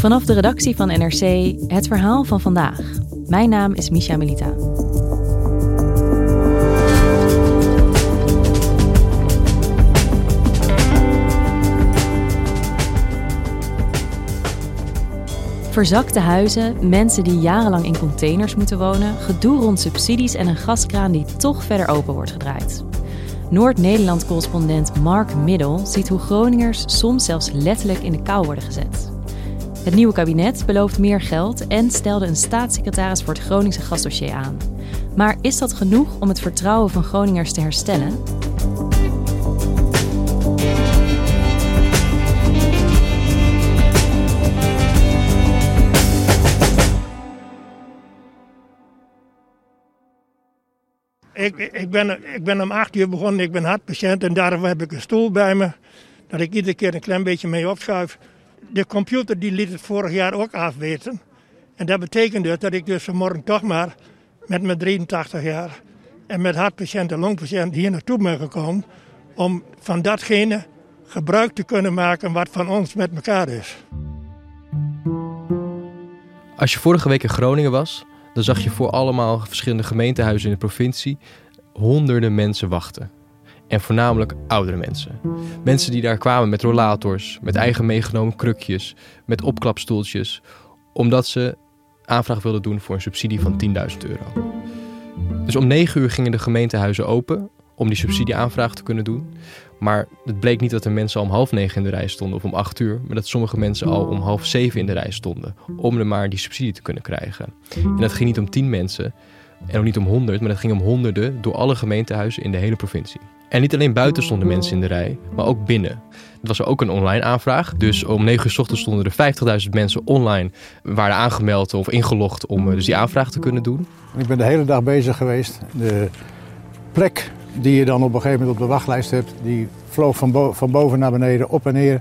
Vanaf de redactie van NRC het verhaal van vandaag. Mijn naam is Misha Melita. Verzakte huizen, mensen die jarenlang in containers moeten wonen, gedoe rond subsidies en een gaskraan die toch verder open wordt gedraaid. Noord-Nederland-correspondent Mark Middel ziet hoe Groningers soms zelfs letterlijk in de kou worden gezet. Het nieuwe kabinet belooft meer geld en stelde een staatssecretaris voor het Groningse gasdossier aan. Maar is dat genoeg om het vertrouwen van Groningers te herstellen? Ik, ik, ben, ik ben om acht uur begonnen, ik ben hartpatiënt en daarom heb ik een stoel bij me. Dat ik iedere keer een klein beetje mee opschuif. De computer die liet het vorig jaar ook afweten. En dat betekent dus dat ik dus vanmorgen toch maar met mijn 83 jaar en met hartpatiënt en longpatiënt hier naartoe ben gekomen. Om van datgene gebruik te kunnen maken wat van ons met elkaar is. Als je vorige week in Groningen was, dan zag je voor allemaal verschillende gemeentehuizen in de provincie honderden mensen wachten. En voornamelijk oudere mensen. Mensen die daar kwamen met rollators, met eigen meegenomen krukjes, met opklapstoeltjes, omdat ze aanvraag wilden doen voor een subsidie van 10.000 euro. Dus om 9 uur gingen de gemeentehuizen open om die subsidieaanvraag te kunnen doen. Maar het bleek niet dat er mensen al om half negen in de rij stonden of om acht uur, maar dat sommige mensen al om half zeven in de rij stonden om er maar die subsidie te kunnen krijgen. En dat ging niet om tien mensen en ook niet om honderd, maar dat ging om honderden door alle gemeentehuizen in de hele provincie. En niet alleen buiten stonden mensen in de rij, maar ook binnen. Het was ook een online aanvraag. Dus om 9 uur s ochtends stonden er 50.000 mensen online, waren aangemeld of ingelogd om eh, dus die aanvraag te kunnen doen. Ik ben de hele dag bezig geweest. De plek die je dan op een gegeven moment op de wachtlijst hebt, die vloog van, bo van boven naar beneden, op en neer.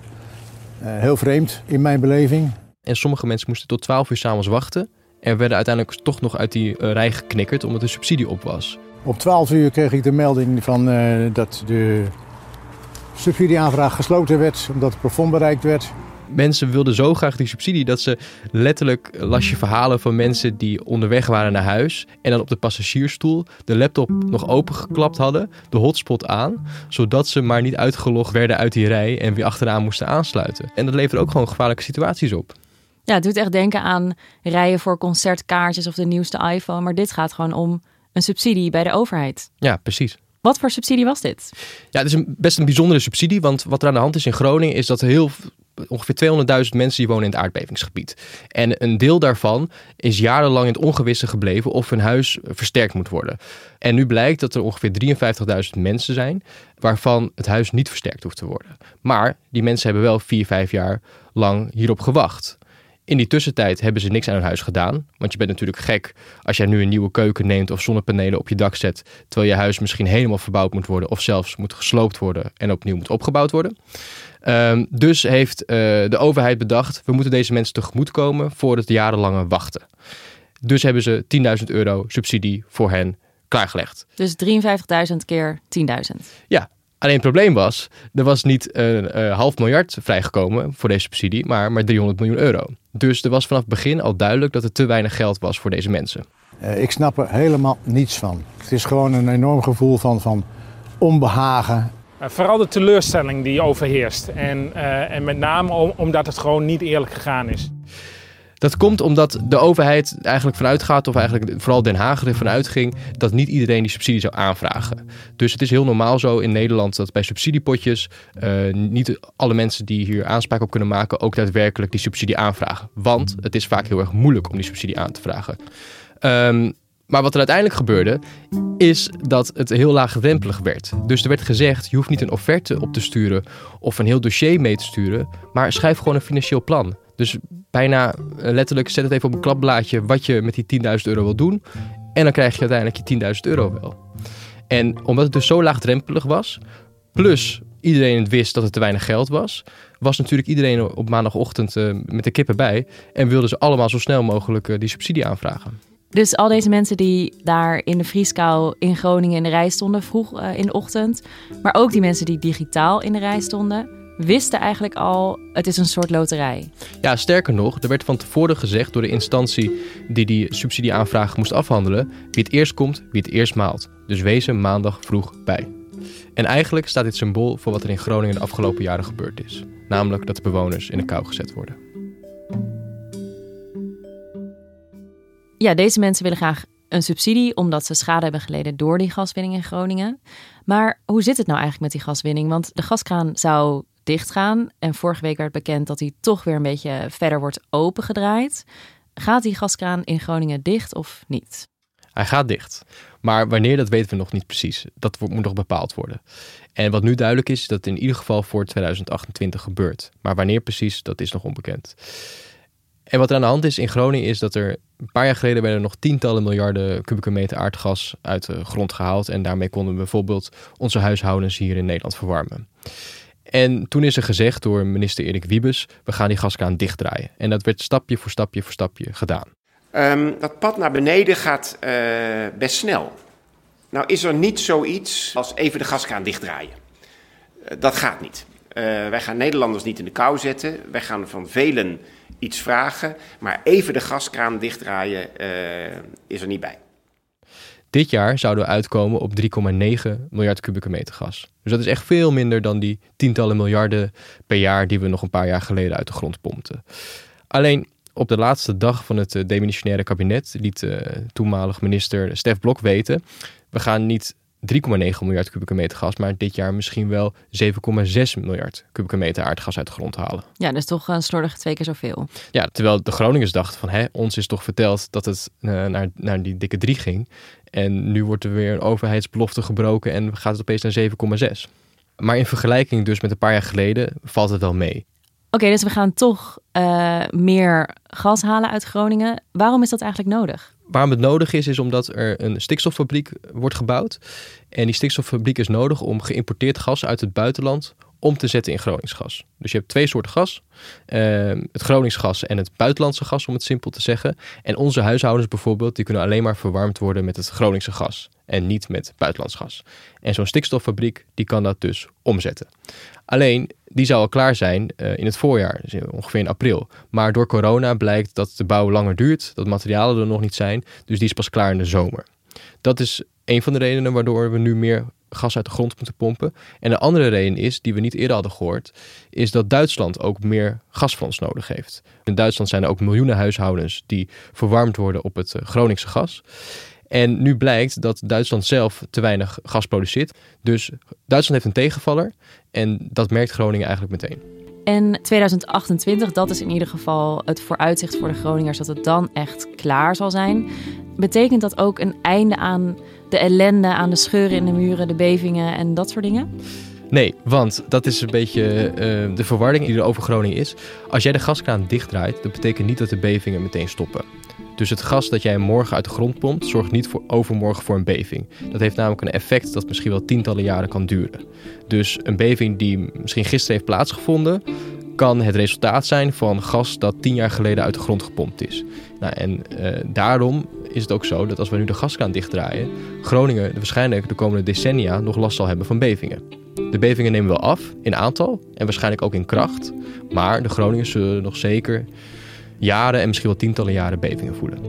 Uh, heel vreemd in mijn beleving. En sommige mensen moesten tot 12 uur s'avonds wachten. En werden uiteindelijk toch nog uit die uh, rij geknikkerd omdat de subsidie op was. Op 12 uur kreeg ik de melding van, uh, dat de subsidieaanvraag gesloten werd omdat het plafond bereikt werd mensen wilden zo graag die subsidie dat ze letterlijk las je verhalen van mensen die onderweg waren naar huis en dan op de passagiersstoel de laptop nog opengeklapt hadden, de hotspot aan, zodat ze maar niet uitgelogd werden uit die rij en weer achteraan moesten aansluiten. En dat levert ook gewoon gevaarlijke situaties op. Ja, het doet echt denken aan rijen voor concertkaartjes of de nieuwste iPhone, maar dit gaat gewoon om een subsidie bij de overheid. Ja, precies. Wat voor subsidie was dit? Ja, het is een, best een bijzondere subsidie, want wat er aan de hand is in Groningen is dat heel ongeveer 200.000 mensen die wonen in het aardbevingsgebied. En een deel daarvan is jarenlang in het ongewisse gebleven of hun huis versterkt moet worden. En nu blijkt dat er ongeveer 53.000 mensen zijn waarvan het huis niet versterkt hoeft te worden. Maar die mensen hebben wel 4, 5 jaar lang hierop gewacht. In die tussentijd hebben ze niks aan hun huis gedaan. Want je bent natuurlijk gek als jij nu een nieuwe keuken neemt of zonnepanelen op je dak zet. Terwijl je huis misschien helemaal verbouwd moet worden of zelfs moet gesloopt worden en opnieuw moet opgebouwd worden. Um, dus heeft uh, de overheid bedacht, we moeten deze mensen tegemoetkomen voor het jarenlange wachten. Dus hebben ze 10.000 euro subsidie voor hen klaargelegd. Dus 53.000 keer 10.000. Ja, Alleen het probleem was, er was niet een uh, half miljard vrijgekomen voor deze subsidie, maar maar 300 miljoen euro. Dus er was vanaf het begin al duidelijk dat er te weinig geld was voor deze mensen. Uh, ik snap er helemaal niets van. Het is gewoon een enorm gevoel van, van onbehagen. Uh, vooral de teleurstelling die overheerst. En, en met name om, omdat het gewoon niet eerlijk gegaan is. Dat komt omdat de overheid eigenlijk vanuit gaat, of eigenlijk vooral Den Haag ervan uitging, dat niet iedereen die subsidie zou aanvragen. Dus het is heel normaal zo in Nederland dat bij subsidiepotjes uh, niet alle mensen die hier aanspraak op kunnen maken ook daadwerkelijk die subsidie aanvragen. Want het is vaak heel erg moeilijk om die subsidie aan te vragen. Um, maar wat er uiteindelijk gebeurde, is dat het heel laagdrempelig werd. Dus er werd gezegd: je hoeft niet een offerte op te sturen of een heel dossier mee te sturen, maar schrijf gewoon een financieel plan. Dus bijna eh, letterlijk zet het even op een klapblaadje wat je met die 10.000 euro wil doen. En dan krijg je uiteindelijk je 10.000 euro wel. En omdat het dus zo laagdrempelig was, plus iedereen wist dat het te weinig geld was, was natuurlijk iedereen op maandagochtend uh, met de kippen bij en wilden ze allemaal zo snel mogelijk uh, die subsidie aanvragen. Dus al deze mensen die daar in de vrieskou in Groningen in de rij stonden, vroeg in de ochtend, maar ook die mensen die digitaal in de rij stonden, wisten eigenlijk al, het is een soort loterij. Ja, sterker nog, er werd van tevoren gezegd door de instantie die die subsidieaanvraag moest afhandelen, wie het eerst komt, wie het eerst maalt. Dus wees er maandag vroeg bij. En eigenlijk staat dit symbool voor wat er in Groningen de afgelopen jaren gebeurd is. Namelijk dat de bewoners in de kou gezet worden. Ja, deze mensen willen graag een subsidie omdat ze schade hebben geleden door die gaswinning in Groningen. Maar hoe zit het nou eigenlijk met die gaswinning? Want de gaskraan zou dichtgaan en vorige week werd bekend dat hij toch weer een beetje verder wordt opengedraaid. Gaat die gaskraan in Groningen dicht of niet? Hij gaat dicht. Maar wanneer, dat weten we nog niet precies. Dat moet nog bepaald worden. En wat nu duidelijk is, is dat het in ieder geval voor 2028 gebeurt. Maar wanneer precies, dat is nog onbekend. En wat er aan de hand is in Groningen is dat er een paar jaar geleden werden er nog tientallen miljarden kubieke meter aardgas uit de grond gehaald. En daarmee konden we bijvoorbeeld onze huishoudens hier in Nederland verwarmen. En toen is er gezegd door minister Erik Wiebes, we gaan die gaskraan dichtdraaien. En dat werd stapje voor stapje voor stapje gedaan. Um, dat pad naar beneden gaat uh, best snel. Nou is er niet zoiets als even de gaskraan dichtdraaien. Uh, dat gaat niet. Uh, wij gaan Nederlanders niet in de kou zetten. Wij gaan van velen iets vragen, maar even de gaskraan dichtdraaien is er niet bij. Dit jaar zouden we uitkomen op 3,9 miljard kubieke meter gas. Dus dat is echt veel minder dan die tientallen miljarden per jaar die we nog een paar jaar geleden uit de grond pompten. Alleen op de laatste dag van het eh, demissionaire kabinet liet uh, toenmalig minister Stef Blok weten: we gaan niet 3,9 miljard kubieke meter gas, maar dit jaar misschien wel 7,6 miljard kubieke meter aardgas uit de grond halen. Ja, dus toch een slordige twee keer zoveel. Ja, terwijl de Groningers dachten van, hè, ons is toch verteld dat het uh, naar, naar die dikke 3 ging. En nu wordt er weer een overheidsbelofte gebroken en gaat het opeens naar 7,6. Maar in vergelijking dus met een paar jaar geleden valt het wel mee. Oké, okay, dus we gaan toch uh, meer gas halen uit Groningen. Waarom is dat eigenlijk nodig? waarom het nodig is, is omdat er een stikstoffabriek wordt gebouwd. En die stikstoffabriek is nodig om geïmporteerd gas uit het buitenland om te zetten in Groningsgas. Dus je hebt twee soorten gas. Uh, het Groningsgas en het buitenlandse gas, om het simpel te zeggen. En onze huishoudens bijvoorbeeld, die kunnen alleen maar verwarmd worden met het Groningse gas. En niet met buitenlands gas. En zo'n stikstoffabriek, die kan dat dus omzetten. Alleen, die zou al klaar zijn uh, in het voorjaar, dus ongeveer in april. Maar door corona blijkt dat de bouw langer duurt, dat materialen er nog niet zijn. Dus die is pas klaar in de zomer. Dat is een van de redenen waardoor we nu meer gas uit de grond moeten pompen. En de andere reden is, die we niet eerder hadden gehoord, is dat Duitsland ook meer gas voor ons nodig heeft. In Duitsland zijn er ook miljoenen huishoudens die verwarmd worden op het Groningse gas. En nu blijkt dat Duitsland zelf te weinig gas produceert. Dus Duitsland heeft een tegenvaller en dat merkt Groningen eigenlijk meteen. En 2028, dat is in ieder geval het vooruitzicht voor de Groningers dat het dan echt klaar zal zijn. Betekent dat ook een einde aan de ellende, aan de scheuren in de muren, de bevingen en dat soort dingen? Nee, want dat is een beetje uh, de verwarring die er over Groningen is. Als jij de gaskraan dichtdraait, dat betekent niet dat de bevingen meteen stoppen. Dus het gas dat jij morgen uit de grond pompt, zorgt niet voor overmorgen voor een beving. Dat heeft namelijk een effect dat misschien wel tientallen jaren kan duren. Dus een beving die misschien gisteren heeft plaatsgevonden, kan het resultaat zijn van gas dat tien jaar geleden uit de grond gepompt is. Nou, en uh, daarom is het ook zo dat als we nu de gaskraan dichtdraaien, Groningen waarschijnlijk de komende decennia nog last zal hebben van bevingen. De bevingen nemen wel af in aantal en waarschijnlijk ook in kracht, maar de Groningers zullen nog zeker jaren en misschien wel tientallen jaren bevingen voelen.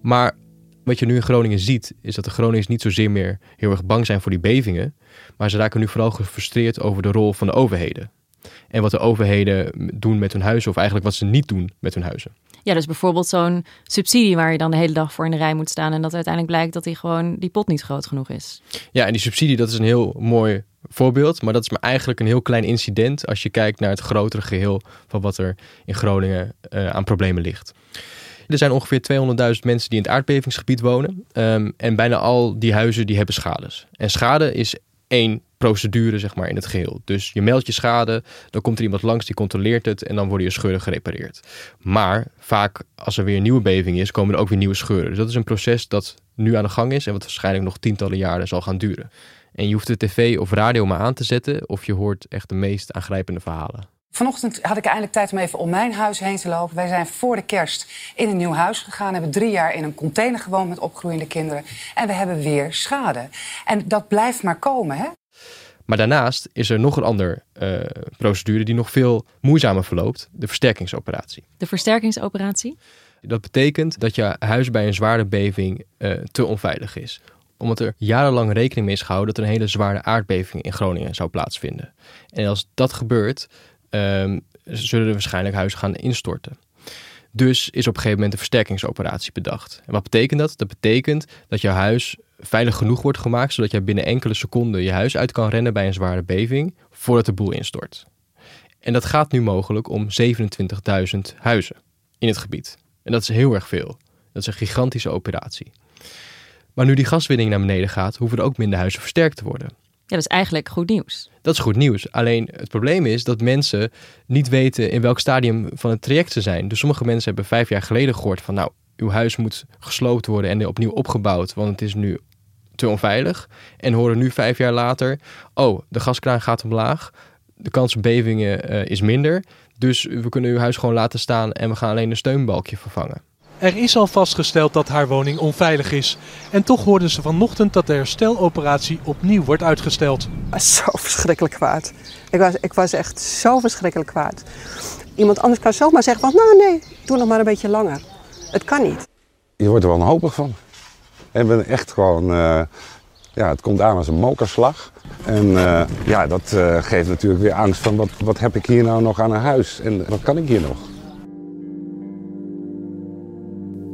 Maar wat je nu in Groningen ziet, is dat de Groningers niet zozeer meer heel erg bang zijn voor die bevingen, maar ze raken nu vooral gefrustreerd over de rol van de overheden. en wat de overheden doen met hun huizen, of eigenlijk wat ze niet doen met hun huizen. Ja, dus bijvoorbeeld zo'n subsidie waar je dan de hele dag voor in de rij moet staan en dat uiteindelijk blijkt dat die gewoon die pot niet groot genoeg is. Ja, en die subsidie, dat is een heel mooi voorbeeld, maar dat is maar eigenlijk een heel klein incident als je kijkt naar het grotere geheel van wat er in Groningen uh, aan problemen ligt. Er zijn ongeveer 200.000 mensen die in het aardbevingsgebied wonen. Um, en bijna al die huizen die hebben schades. En schade is één procedure zeg maar, in het geheel. Dus je meldt je schade, dan komt er iemand langs die controleert het en dan worden je scheuren gerepareerd. Maar vaak als er weer een nieuwe beving is, komen er ook weer nieuwe scheuren. Dus dat is een proces dat nu aan de gang is en wat waarschijnlijk nog tientallen jaren zal gaan duren. En je hoeft de tv of radio maar aan te zetten of je hoort echt de meest aangrijpende verhalen. Vanochtend had ik eindelijk tijd om even om mijn huis heen te lopen. Wij zijn voor de kerst in een nieuw huis gegaan. Hebben drie jaar in een container gewoond met opgroeiende kinderen. En we hebben weer schade. En dat blijft maar komen, hè? Maar daarnaast is er nog een andere uh, procedure die nog veel moeizamer verloopt: de versterkingsoperatie. De versterkingsoperatie? Dat betekent dat je huis bij een zware beving uh, te onveilig is omdat er jarenlang rekening mee is gehouden dat er een hele zware aardbeving in Groningen zou plaatsvinden. En als dat gebeurt, um, zullen er waarschijnlijk huizen gaan instorten. Dus is op een gegeven moment een versterkingsoperatie bedacht. En wat betekent dat? Dat betekent dat jouw huis veilig genoeg wordt gemaakt, zodat je binnen enkele seconden je huis uit kan rennen bij een zware beving, voordat de boel instort. En dat gaat nu mogelijk om 27.000 huizen in het gebied. En dat is heel erg veel. Dat is een gigantische operatie. Maar nu die gaswinning naar beneden gaat, hoeven er ook minder huizen versterkt te worden. Ja, dat is eigenlijk goed nieuws. Dat is goed nieuws. Alleen het probleem is dat mensen niet weten in welk stadium van het traject ze zijn. Dus sommige mensen hebben vijf jaar geleden gehoord van nou, uw huis moet gesloopt worden en opnieuw opgebouwd, want het is nu te onveilig. En horen nu vijf jaar later, oh, de gaskraan gaat omlaag, de kans op bevingen uh, is minder. Dus we kunnen uw huis gewoon laten staan en we gaan alleen een steunbalkje vervangen. Er is al vastgesteld dat haar woning onveilig is. En toch hoorden ze vanochtend dat de hersteloperatie opnieuw wordt uitgesteld. Zo verschrikkelijk kwaad. Ik was, ik was echt zo verschrikkelijk kwaad. Iemand anders kan zomaar zeggen van nou nee, doe nog maar een beetje langer. Het kan niet. Je wordt er wel wanhopig van. En ben echt gewoon, uh, ja, het komt aan als een mokerslag. En uh, ja, dat uh, geeft natuurlijk weer angst van wat, wat heb ik hier nou nog aan een huis en wat kan ik hier nog?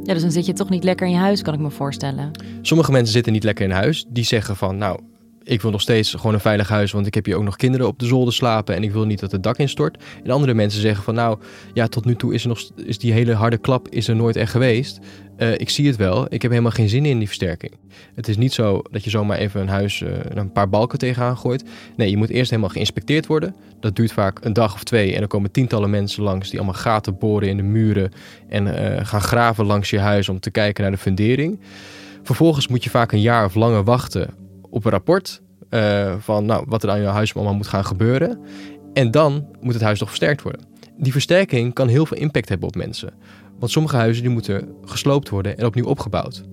Ja, dus dan zit je toch niet lekker in je huis, kan ik me voorstellen. Sommige mensen zitten niet lekker in huis. Die zeggen van, nou, ik wil nog steeds gewoon een veilig huis, want ik heb hier ook nog kinderen op de zolder slapen en ik wil niet dat het dak instort. En andere mensen zeggen van, nou, ja, tot nu toe is, er nog, is die hele harde klap is er nooit echt geweest. Uh, ik zie het wel, ik heb helemaal geen zin in die versterking. Het is niet zo dat je zomaar even een huis uh, een paar balken tegenaan gooit. Nee, je moet eerst helemaal geïnspecteerd worden. Dat duurt vaak een dag of twee en dan komen tientallen mensen langs die allemaal gaten boren in de muren en uh, gaan graven langs je huis om te kijken naar de fundering. Vervolgens moet je vaak een jaar of langer wachten op een rapport van nou, wat er aan je huis allemaal moet gaan gebeuren. En dan moet het huis nog versterkt worden. Die versterking kan heel veel impact hebben op mensen. Want sommige huizen die moeten gesloopt worden en opnieuw opgebouwd.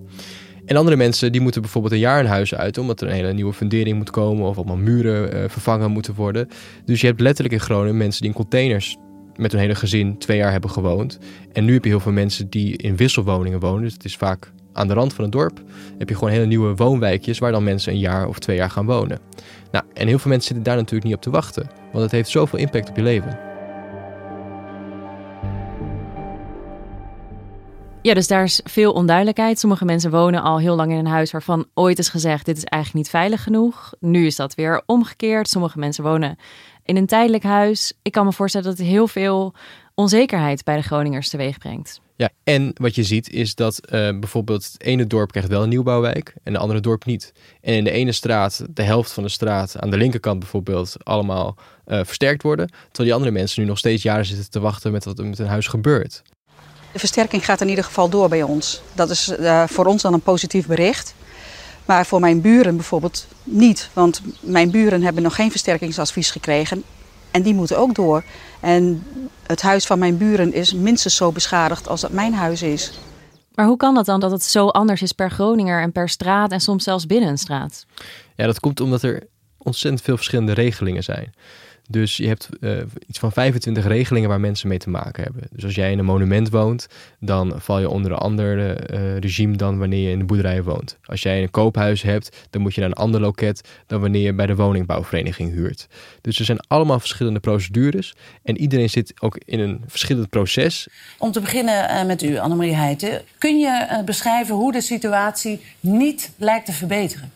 En andere mensen die moeten bijvoorbeeld een jaar een huis uit, omdat er een hele nieuwe fundering moet komen of allemaal muren uh, vervangen moeten worden. Dus je hebt letterlijk in Groningen mensen die in containers met hun hele gezin twee jaar hebben gewoond. En nu heb je heel veel mensen die in wisselwoningen wonen. Dus het is vaak aan de rand van het dorp. Heb je gewoon hele nieuwe woonwijkjes waar dan mensen een jaar of twee jaar gaan wonen. Nou, en heel veel mensen zitten daar natuurlijk niet op te wachten, want het heeft zoveel impact op je leven. Ja, dus daar is veel onduidelijkheid. Sommige mensen wonen al heel lang in een huis waarvan ooit is gezegd: dit is eigenlijk niet veilig genoeg. Nu is dat weer omgekeerd. Sommige mensen wonen in een tijdelijk huis. Ik kan me voorstellen dat het heel veel onzekerheid bij de Groningers teweeg brengt. Ja, en wat je ziet is dat uh, bijvoorbeeld het ene dorp krijgt wel een nieuwbouwwijk en de andere dorp niet. En in de ene straat, de helft van de straat, aan de linkerkant bijvoorbeeld, allemaal uh, versterkt worden. Terwijl die andere mensen nu nog steeds jaren zitten te wachten met wat er met hun huis gebeurt. De versterking gaat in ieder geval door bij ons. Dat is uh, voor ons dan een positief bericht. Maar voor mijn buren bijvoorbeeld niet. Want mijn buren hebben nog geen versterkingsadvies gekregen. En die moeten ook door. En het huis van mijn buren is minstens zo beschadigd als dat mijn huis is. Maar hoe kan dat dan dat het zo anders is per Groninger en per straat en soms zelfs binnen een straat? Ja, dat komt omdat er ontzettend veel verschillende regelingen zijn. Dus je hebt uh, iets van 25 regelingen waar mensen mee te maken hebben. Dus als jij in een monument woont, dan val je onder een ander uh, regime dan wanneer je in de boerderij woont. Als jij een koophuis hebt, dan moet je naar een ander loket dan wanneer je bij de woningbouwvereniging huurt. Dus er zijn allemaal verschillende procedures en iedereen zit ook in een verschillend proces. Om te beginnen uh, met u, Annemarie Heijten. Kun je beschrijven hoe de situatie niet lijkt te verbeteren?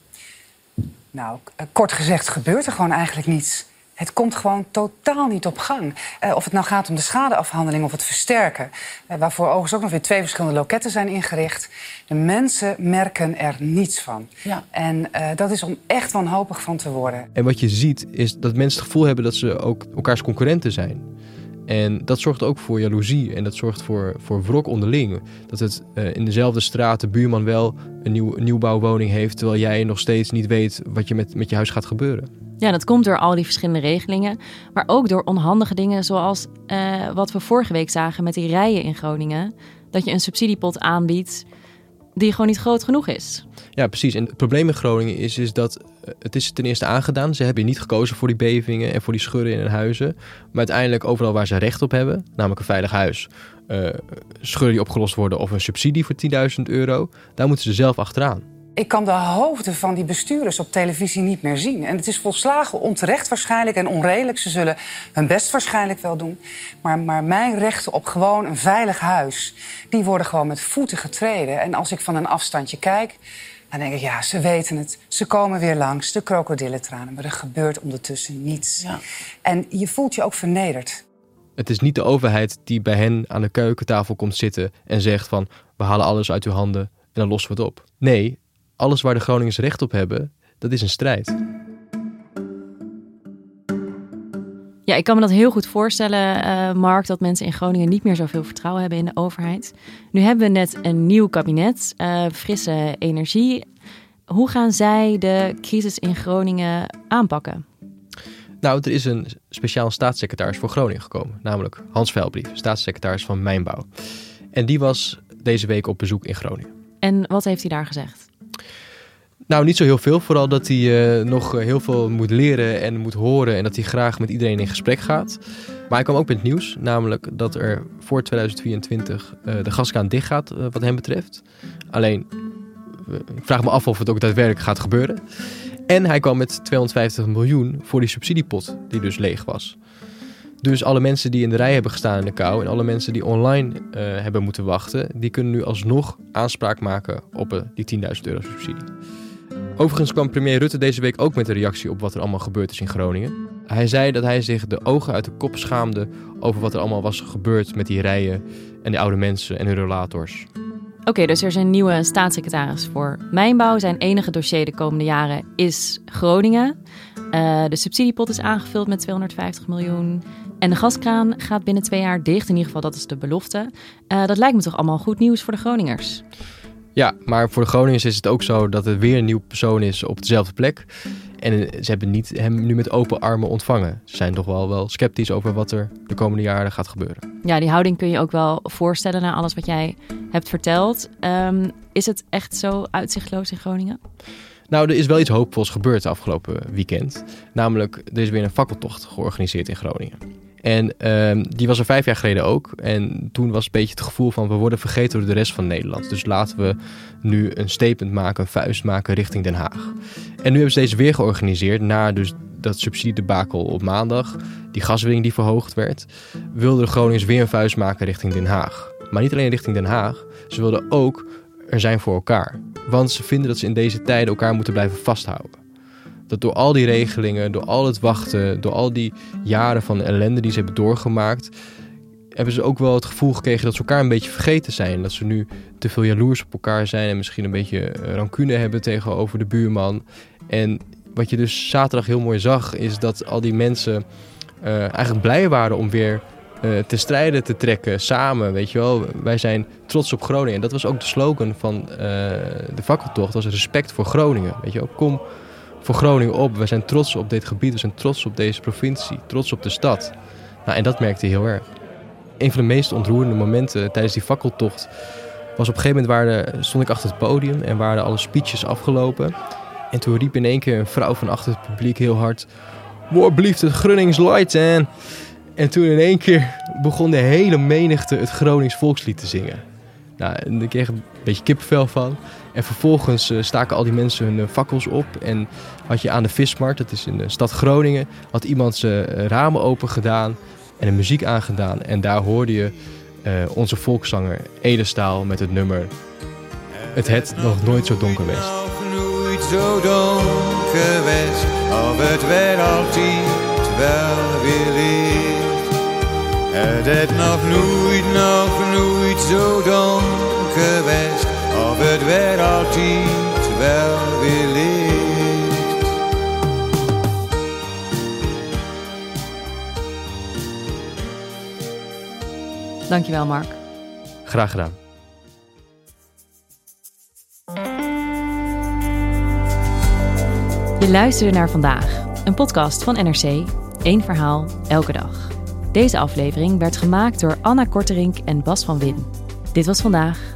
Nou, kort gezegd gebeurt er gewoon eigenlijk niets. Het komt gewoon totaal niet op gang. Uh, of het nou gaat om de schadeafhandeling of het versterken. Uh, waarvoor overigens ook nog weer twee verschillende loketten zijn ingericht. De mensen merken er niets van. Ja. En uh, dat is om echt wanhopig van te worden. En wat je ziet is dat mensen het gevoel hebben dat ze ook elkaars concurrenten zijn. En dat zorgt ook voor jaloezie en dat zorgt voor, voor wrok onderling. Dat het in dezelfde straat de buurman wel een, nieuw, een nieuwbouwwoning heeft... terwijl jij nog steeds niet weet wat je met, met je huis gaat gebeuren. Ja, dat komt door al die verschillende regelingen, maar ook door onhandige dingen zoals uh, wat we vorige week zagen met die rijen in Groningen. Dat je een subsidiepot aanbiedt die gewoon niet groot genoeg is. Ja, precies. En het probleem in Groningen is, is dat eh, het is ten eerste aangedaan. Ze hebben niet gekozen voor die bevingen en voor die schurren in hun huizen. Maar uiteindelijk overal waar ze recht op hebben, namelijk een veilig huis, uh, die opgelost worden of een subsidie voor 10.000 euro, daar moeten ze zelf achteraan. Ik kan de hoofden van die bestuurders op televisie niet meer zien. En het is volslagen onterecht waarschijnlijk en onredelijk. Ze zullen hun best waarschijnlijk wel doen. Maar, maar mijn rechten op gewoon een veilig huis... die worden gewoon met voeten getreden. En als ik van een afstandje kijk... Dan denk ik, ja, ze weten het. Ze komen weer langs, de krokodillentranen. Maar er gebeurt ondertussen niets. Ja. En je voelt je ook vernederd. Het is niet de overheid die bij hen aan de keukentafel komt zitten en zegt van... we halen alles uit uw handen en dan lossen we het op. Nee, alles waar de Groningers recht op hebben, dat is een strijd. Ja, ik kan me dat heel goed voorstellen, uh, Mark, dat mensen in Groningen niet meer zoveel vertrouwen hebben in de overheid. Nu hebben we net een nieuw kabinet, uh, frisse energie. Hoe gaan zij de crisis in Groningen aanpakken? Nou, er is een speciaal staatssecretaris voor Groningen gekomen, namelijk Hans Veilbrief, staatssecretaris van Mijnbouw. En die was deze week op bezoek in Groningen. En wat heeft hij daar gezegd? Nou, niet zo heel veel. Vooral dat hij uh, nog eh, heel veel moet leren en moet horen. En dat hij graag met iedereen in gesprek gaat. Maar hij kwam ook met nieuws. Namelijk dat er voor 2024 uh, de gaskraan dicht gaat, uh, wat hem betreft. Alleen, ik vraag me af of het ook daadwerkelijk gaat gebeuren. En hij kwam met 250 miljoen voor die subsidiepot, die dus leeg was. Dus alle mensen die in de rij hebben gestaan in de kou en alle mensen die online hebben moeten wachten, die kunnen nu alsnog aanspraak maken op die 10.000 euro subsidie. Overigens kwam premier Rutte deze week ook met een reactie op wat er allemaal gebeurd is in Groningen. Hij zei dat hij zich de ogen uit de kop schaamde over wat er allemaal was gebeurd met die rijen en die oude mensen en hun relators. Oké, dus er is een nieuwe staatssecretaris voor mijnbouw. Zijn enige dossier de komende jaren is Groningen. Uh, de subsidiepot is aangevuld met 250 miljoen. En de gaskraan gaat binnen twee jaar dicht. In ieder geval, dat is de belofte. Uh, dat lijkt me toch allemaal goed nieuws voor de Groningers? Ja, maar voor de Groningers is het ook zo dat het weer een nieuw persoon is op dezelfde plek. En ze hebben niet hem nu met open armen ontvangen. Ze zijn toch wel, wel sceptisch over wat er de komende jaren gaat gebeuren. Ja, die houding kun je ook wel voorstellen na alles wat jij hebt verteld. Um, is het echt zo uitzichtloos in Groningen? Nou, er is wel iets hoopvols gebeurd de afgelopen weekend. Namelijk, er is weer een fakkeltocht georganiseerd in Groningen. En um, die was er vijf jaar geleden ook. En toen was een beetje het gevoel van we worden vergeten door de rest van Nederland. Dus laten we nu een statement maken, een vuist maken richting Den Haag. En nu hebben ze deze weer georganiseerd na dus dat subsidiedebakel op maandag. Die gaswinning die verhoogd werd. Wilden de Groningers weer een vuist maken richting Den Haag. Maar niet alleen richting Den Haag. Ze wilden ook er zijn voor elkaar. Want ze vinden dat ze in deze tijden elkaar moeten blijven vasthouden dat door al die regelingen, door al het wachten, door al die jaren van ellende die ze hebben doorgemaakt, hebben ze ook wel het gevoel gekregen dat ze elkaar een beetje vergeten zijn. Dat ze nu te veel jaloers op elkaar zijn en misschien een beetje eh, rancune hebben tegenover de buurman. En wat je dus zaterdag heel mooi zag, is dat al die mensen uh, eigenlijk blij waren om weer uh, te strijden te trekken samen. Weet je wel, wij zijn trots op Groningen. En dat was ook de slogan van uh, de fakkeltocht, was respect voor Groningen. Weet je wel, kom voor Groningen op. We zijn trots op dit gebied, we zijn trots op deze provincie, trots op de stad. Nou, en dat merkte hij heel erg. Een van de meest ontroerende momenten tijdens die fakkeltocht was op een gegeven moment waar stond ik achter het podium en waren alle speeches afgelopen. En toen riep in één keer een vrouw van achter het publiek heel hard: Waar blieft het Grunnings light aan? En toen in één keer begon de hele menigte het Gronings volkslied te zingen. Nou, en ik kreeg beetje kippenvel van. En vervolgens uh, staken al die mensen hun uh, fakkels op. En had je aan de vismarkt, dat is in de stad Groningen, had iemand zijn uh, ramen open gedaan en muziek aangedaan. En daar hoorde je onze volkszanger Edestaal met het nummer Het het nog nooit zo donker weest. Nooit zo donker weest, of het werd altijd wel weer licht. Het het nog nooit, nog nooit zo donker weest, of het werd altijd wel weer licht. Dankjewel, Mark. Graag gedaan. Je luisterde naar vandaag, een podcast van NRC. Eén verhaal, elke dag. Deze aflevering werd gemaakt door Anna Korterink en Bas van Win. Dit was vandaag,